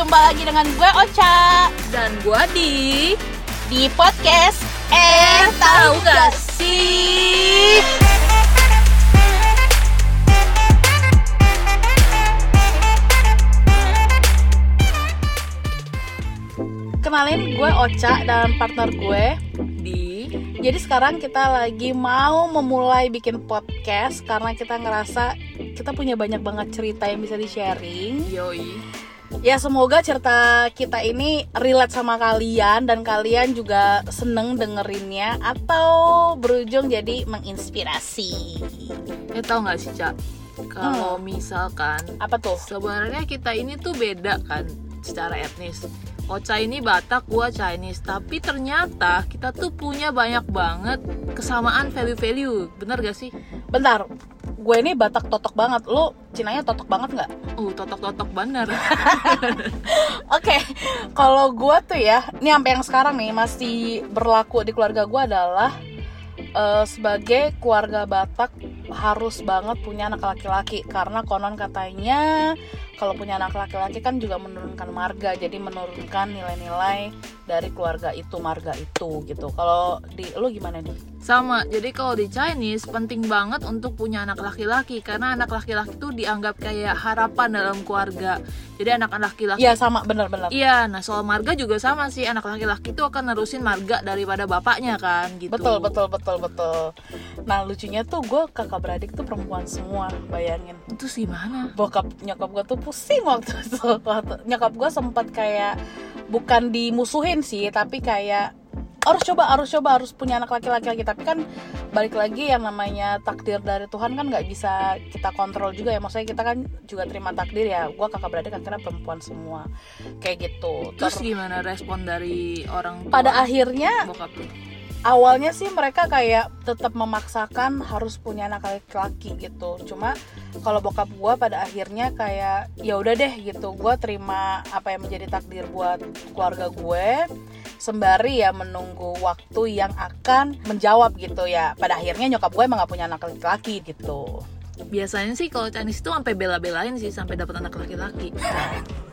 jumpa lagi dengan gue Ocha. Dan gua di di podcast Eh tahu gak sih? Kenalin gue Ocha dan partner gue di Jadi sekarang kita lagi mau memulai bikin podcast Karena kita ngerasa kita punya banyak banget cerita yang bisa di-sharing Yoi Ya semoga cerita kita ini relate sama kalian dan kalian juga seneng dengerinnya atau berujung jadi menginspirasi. Ya tau gak sih Cak Kalau misalkan Apa tuh? Sebenarnya kita ini tuh beda kan Secara etnis Ocha ini Batak, gua Chinese Tapi ternyata kita tuh punya banyak banget Kesamaan value-value Bener gak sih? Bentar, gue ini Batak totok banget. Lu Cinanya totok banget nggak? Uh, totok-totok bener Oke, kalau gue tuh ya, ini sampai yang sekarang nih masih berlaku di keluarga gue adalah eh, sebagai keluarga Batak harus banget punya anak laki-laki karena konon katanya kalau punya anak laki-laki kan juga menurunkan marga, jadi menurunkan nilai-nilai dari keluarga itu marga itu gitu. Kalau di lu gimana nih? Sama, jadi kalau di Chinese penting banget untuk punya anak laki-laki Karena anak laki-laki tuh dianggap kayak harapan dalam keluarga Jadi anak-anak laki-laki Iya sama bener-bener. Iya, nah soal marga juga sama sih anak laki-laki itu akan nerusin marga daripada bapaknya kan gitu. Betul betul betul betul. Nah lucunya tuh gue kakak beradik tuh perempuan semua, bayangin. Itu sih mana? Bokap nyokap gue tuh pusing waktu itu. Waktu- nyokap gue sempat kayak bukan dimusuhin sih, tapi kayak harus coba harus coba harus punya anak laki-laki lagi tapi kan balik lagi yang namanya takdir dari Tuhan kan nggak bisa kita kontrol juga ya maksudnya kita kan juga terima takdir ya gue kakak beradik akhirnya perempuan semua kayak gitu Terus Ter- gimana respon dari orang tua pada akhirnya bokap? Awalnya sih mereka kayak tetap memaksakan harus punya anak laki-laki gitu. Cuma kalau bokap gua pada akhirnya kayak ya udah deh gitu. Gua terima apa yang menjadi takdir buat keluarga gue sembari ya menunggu waktu yang akan menjawab gitu ya. Pada akhirnya nyokap gue emang gak punya anak laki-laki gitu. Biasanya sih kalau Chinese itu sampai bela-belain sih sampai dapat anak laki-laki.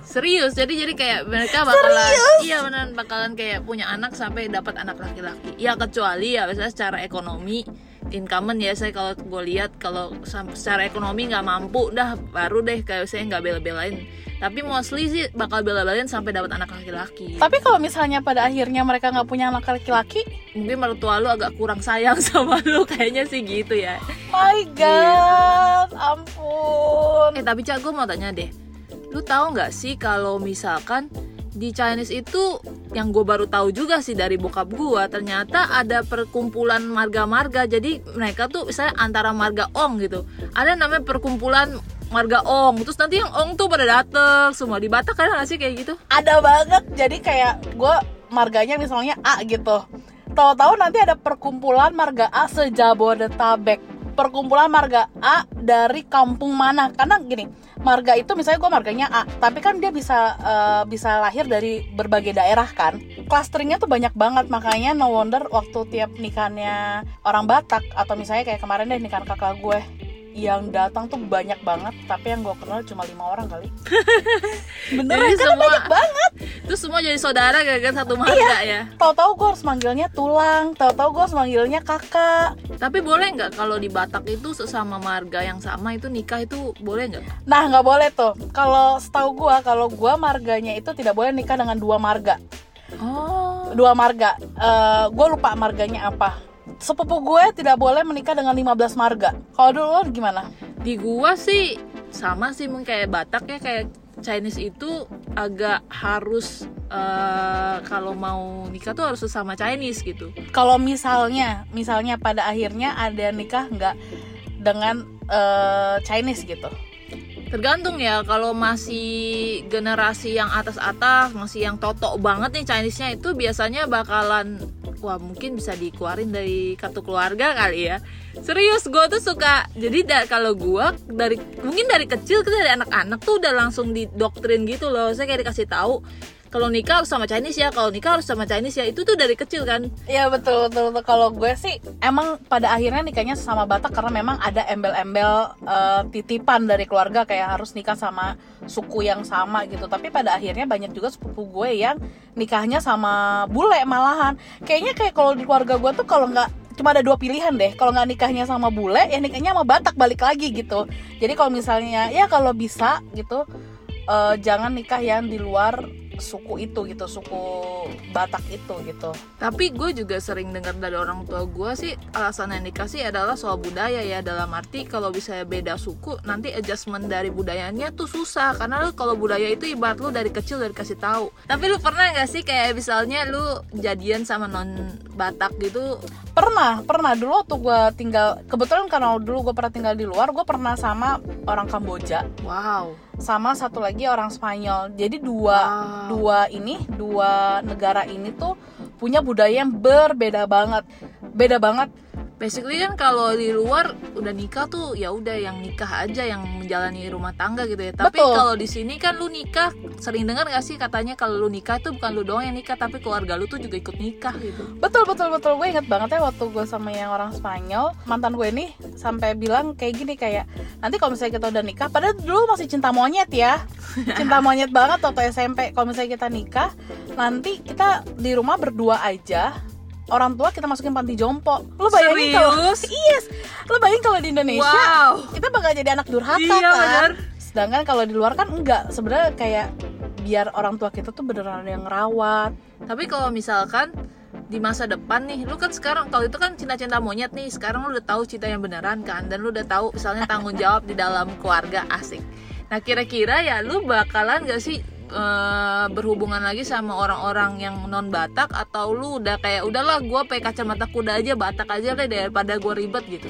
Serius, jadi jadi kayak mereka bakalan iya beneran bakalan kayak punya anak sampai dapat anak laki-laki. Ya kecuali ya biasanya secara ekonomi income ya saya kalau gue lihat kalau secara ekonomi nggak mampu dah baru deh kayak saya nggak bela-belain. Tapi mostly sih bakal bela-belain sampai dapat anak laki-laki. Tapi kalau misalnya pada akhirnya mereka nggak punya anak laki-laki? Mungkin mertua lu agak kurang sayang sama lu kayaknya sih gitu ya. My god ampun. Eh tapi cak gue mau tanya deh lu tahu nggak sih kalau misalkan di Chinese itu yang gue baru tahu juga sih dari bokap gue ternyata ada perkumpulan marga-marga. Jadi mereka tuh misalnya antara marga Ong gitu ada namanya perkumpulan marga Ong. Terus nanti yang Ong tuh pada dateng semua di Batak nggak sih kayak gitu? Ada banget. Jadi kayak gue marganya misalnya A gitu. Tahu-tahu nanti ada perkumpulan marga A sejabodetabek perkumpulan marga A dari kampung mana? Karena gini marga itu misalnya gue marganya A tapi kan dia bisa eh, bisa lahir dari berbagai daerah kan. Clusteringnya tuh banyak banget makanya no wonder waktu tiap nikahnya orang Batak atau misalnya kayak kemarin deh nikahan kakak gue yang datang tuh banyak banget tapi yang gue kenal cuma lima orang kali. Beneran karena semua- banyak banget. Terus semua jadi saudara gara-gara satu marga ya? tahu-tahu gue harus manggilnya tulang tahu-tahu gue harus manggilnya kakak. Tapi boleh nggak kalau di Batak itu sesama marga yang sama itu nikah itu boleh nggak nah nggak boleh tuh. Kalau setahu gue kalau gue marganya itu tidak boleh nikah dengan dua marga. Oh. Dua marga. Gue lupa marganya apa sepupu gue tidak boleh menikah dengan 15 marga. Kalau dulu lo gimana? Di gua sih sama sih mungkin kayak Batak ya kayak Chinese itu agak harus eh, kalau mau nikah tuh harus sesama Chinese gitu. Kalau misalnya misalnya pada akhirnya ada nikah nggak dengan eh, Chinese gitu? Tergantung ya kalau masih generasi yang atas-atas masih yang totok banget nih Chinese-nya itu biasanya bakalan wah mungkin bisa dikeluarin dari kartu keluarga kali ya. Serius gue tuh suka. Jadi da- kalau gue dari mungkin dari kecil kita dari anak-anak tuh udah langsung didoktrin gitu loh. Saya kayak dikasih tahu kalau nikah harus sama Chinese ya kalau nikah harus sama Chinese ya itu tuh dari kecil kan Iya betul betul, betul. Kalau gue sih emang pada akhirnya nikahnya sama Batak karena memang ada embel-embel eh, titipan dari keluarga kayak harus nikah sama suku yang sama gitu. Tapi pada akhirnya banyak juga sepupu gue yang nikahnya sama bule malahan. Kayaknya kayak kalau di keluarga gue tuh kalau nggak cuma ada dua pilihan deh. Kalau nggak nikahnya sama bule, ya nikahnya sama Batak balik lagi gitu. Jadi kalau misalnya ya kalau bisa gitu eh, jangan nikah yang di luar suku itu gitu, suku Batak itu gitu. Tapi gue juga sering dengar dari orang tua gue sih alasan yang dikasih adalah soal budaya ya dalam arti kalau bisa beda suku nanti adjustment dari budayanya tuh susah karena lu kalau budaya itu ibarat lu dari kecil dari kasih tahu. Tapi lu pernah nggak sih kayak misalnya lu jadian sama non Batak gitu? pernah pernah dulu waktu gue tinggal kebetulan karena dulu gue pernah tinggal di luar gue pernah sama orang Kamboja Wow. sama satu lagi orang Spanyol jadi dua Wow. dua ini dua negara ini tuh punya budaya yang berbeda banget beda banget Basically kan kalau di luar udah nikah tuh ya udah yang nikah aja yang menjalani rumah tangga gitu ya. Tapi kalau di sini kan lu nikah sering dengar gak sih katanya kalau lu nikah tuh bukan lu doang yang nikah tapi keluarga lu tuh juga ikut nikah gitu. betul betul betul gue inget banget ya waktu gue sama yang orang Spanyol mantan gue nih sampai bilang kayak gini kayak nanti kalau misalnya kita udah nikah padahal dulu masih cinta monyet ya cinta monyet banget waktu SMP kalau misalnya kita nikah nanti kita di rumah berdua aja orang tua kita masukin panti jompo. Lu bayangin kalau yes. Lu bayangin kalau di Indonesia Wow. kita bakal jadi anak durhaka Iya, kan? bener. sedangkan kalau di luar kan enggak. Sebenarnya kayak biar orang tua kita tuh beneran yang ngerawat. Tapi kalau misalkan di masa depan nih, lu kan sekarang kalau itu kan cinta-cinta monyet nih, sekarang lu udah tahu cinta yang beneran kan, dan lu udah tahu misalnya tanggung jawab di dalam keluarga asik. Nah kira-kira ya lu bakalan gak sih eh, berhubungan lagi sama orang-orang yang non Batak atau lu udah kayak udahlah gue pakai kacamata kuda aja Batak aja deh daripada gue ribet gitu.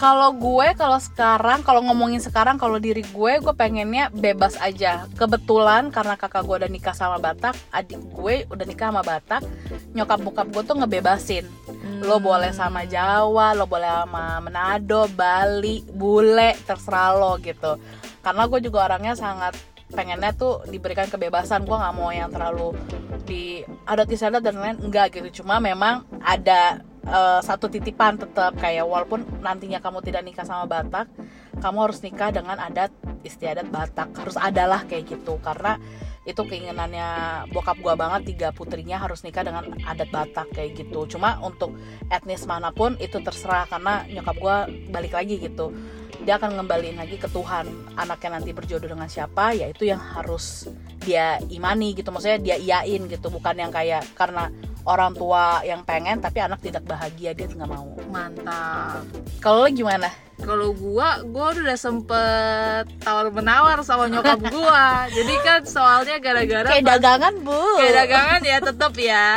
Kalau gue kalau sekarang kalau ngomongin sekarang kalau diri gue gue pengennya bebas aja. Kebetulan karena kakak gue udah nikah sama Batak, adik gue udah nikah sama Batak, nyokap bokap gue tuh ngebebasin. Lo boleh sama Jawa, lo boleh sama Manado, Bali, bule, terserah lo gitu. Karena gue juga orangnya sangat pengennya tuh diberikan kebebasan. Gue nggak mau yang terlalu di adat istiadat dan lain enggak gitu. Cuma memang ada eh, satu titipan tetap kayak walaupun nantinya kamu tidak nikah sama Batak kamu harus nikah dengan adat istiadat Batak. Harus adalah kayak gitu. Karena itu keinginannya bokap gua banget tiga putrinya harus nikah dengan adat Batak kayak gitu. Cuma untuk etnis mana pun itu terserah karena nyokap gua balik lagi gitu. Dia akan ngembaliin lagi ke Tuhan anaknya nanti berjodoh dengan siapa ya itu yang harus dia imani gitu. Maksudnya dia iyain gitu bukan yang kayak karena orang tua yang pengen tapi anak tidak bahagia dia nggak mau. Mantap. kalau lo gimana Kalau gua, gua udah sempet tawar menawar sama nyokap gua. Jadi kan soalnya gara-gara kayak dagangan bu kayak dagangan ya tetap ya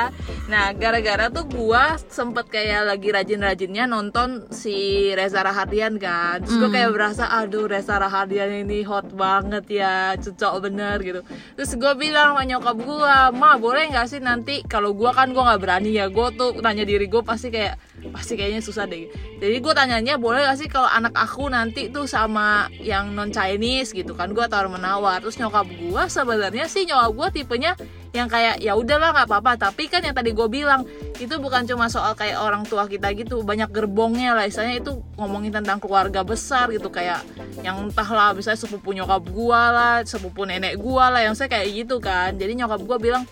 nah gara-gara tuh gua sempet kayak lagi rajin-rajinnya nonton si Reza Rahardian kan. Terus gua Hmm. kayak berasa aduh Reza Rahardian ini hot banget ya cocok bener gitu. Terus gua bilang sama nyokap gua ma boleh nggak sih nanti kalau gua kan gua nggak berani ya gua tuh nanya diri gua pasti kayak pasti kayaknya susah deh. Jadi gue tanyanya boleh gak sih kalau anak aku nanti tuh sama yang non Chinese gitu kan gue tawar menawar? Terus nyokap gue sebenarnya sih nyokap gue tipenya yang kayak ya udahlah nggak apa-apa. Tapi kan yang tadi gue bilang itu bukan cuma soal kayak orang tua kita gitu banyak gerbongnya lah. Istilahnya itu ngomongin tentang keluarga besar gitu kayak yang entahlah misalnya sepupu nyokap gue lah sepupu nenek gue lah yang saya kayak gitu kan. Jadi nyokap gue bilang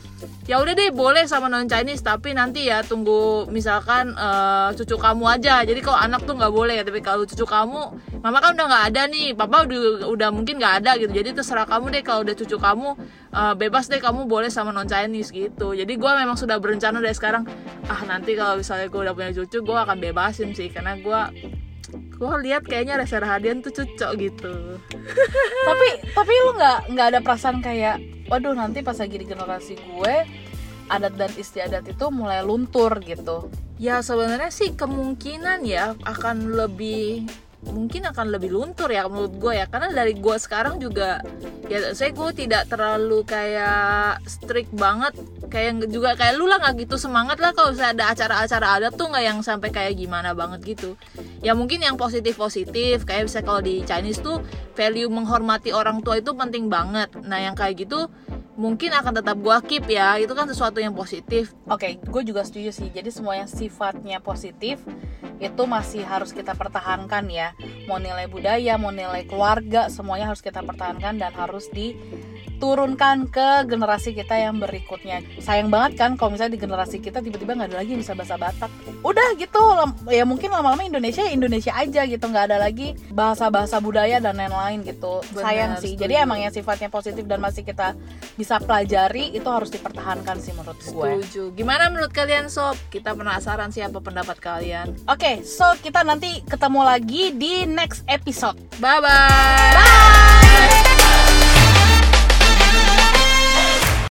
ya udah deh boleh sama non Chinese tapi nanti ya tunggu misalkan eh, cucu kamu aja. Jadi kalau anak tuh nggak boleh ya tapi kalau cucu kamu mama kan udah nggak ada nih. Papa udah udah mungkin nggak ada gitu. Jadi terserah kamu deh. Kalau udah cucu kamu eh, bebas deh. Kamu boleh sama non Chinese gitu. Jadi gue memang sudah berencana dari sekarang ah nanti kalau misalnya gue udah punya cucu gue akan bebasin sih. Karena gue gue lihat kayaknya Reza Rahadian tuh cocok gitu. Tapi tapi lu nggak nggak ada perasaan kayak waduh nanti pas lagi di generasi gue adat dan istiadat itu mulai luntur gitu. Ya sebenarnya sih kemungkinan ya akan lebih mungkin akan lebih luntur ya menurut gue ya. Karena dari gue sekarang juga ya saya gue tidak terlalu kayak strict banget. Kayak juga kayak lu lah nggak gitu semangat lah kalau misalnya ada acara-acara adat tuh nggak yang sampai kayak gimana banget gitu. Ya mungkin yang positif positif kayak bisa kalau di Chinese tuh value menghormati orang tua itu penting banget. Nah yang kayak gitu mungkin akan tetap gua keep ya itu kan sesuatu yang positif Oke, gue juga setuju sih. Jadi semua yang sifatnya positif itu masih harus kita pertahankan ya. Mau nilai budaya, mau nilai keluarga, semuanya harus kita pertahankan dan harus diturunkan ke generasi kita yang berikutnya. Sayang banget kan kalau misalnya di generasi kita tiba-tiba nggak ada lagi yang bisa bahasa Batak. Udah gitu, ya mungkin lama-lama Indonesia Indonesia aja gitu, nggak ada lagi bahasa-bahasa budaya dan lain-lain gitu. Benar, Sayang sih. Jadi setuju. emang yang sifatnya positif dan masih kita bisa pelajari itu harus dipertahankan sih menurut gue. setuju gimana menurut kalian sob kita penasaran siapa pendapat kalian Oke, so kita nanti ketemu lagi di next episode. bye bye Bye.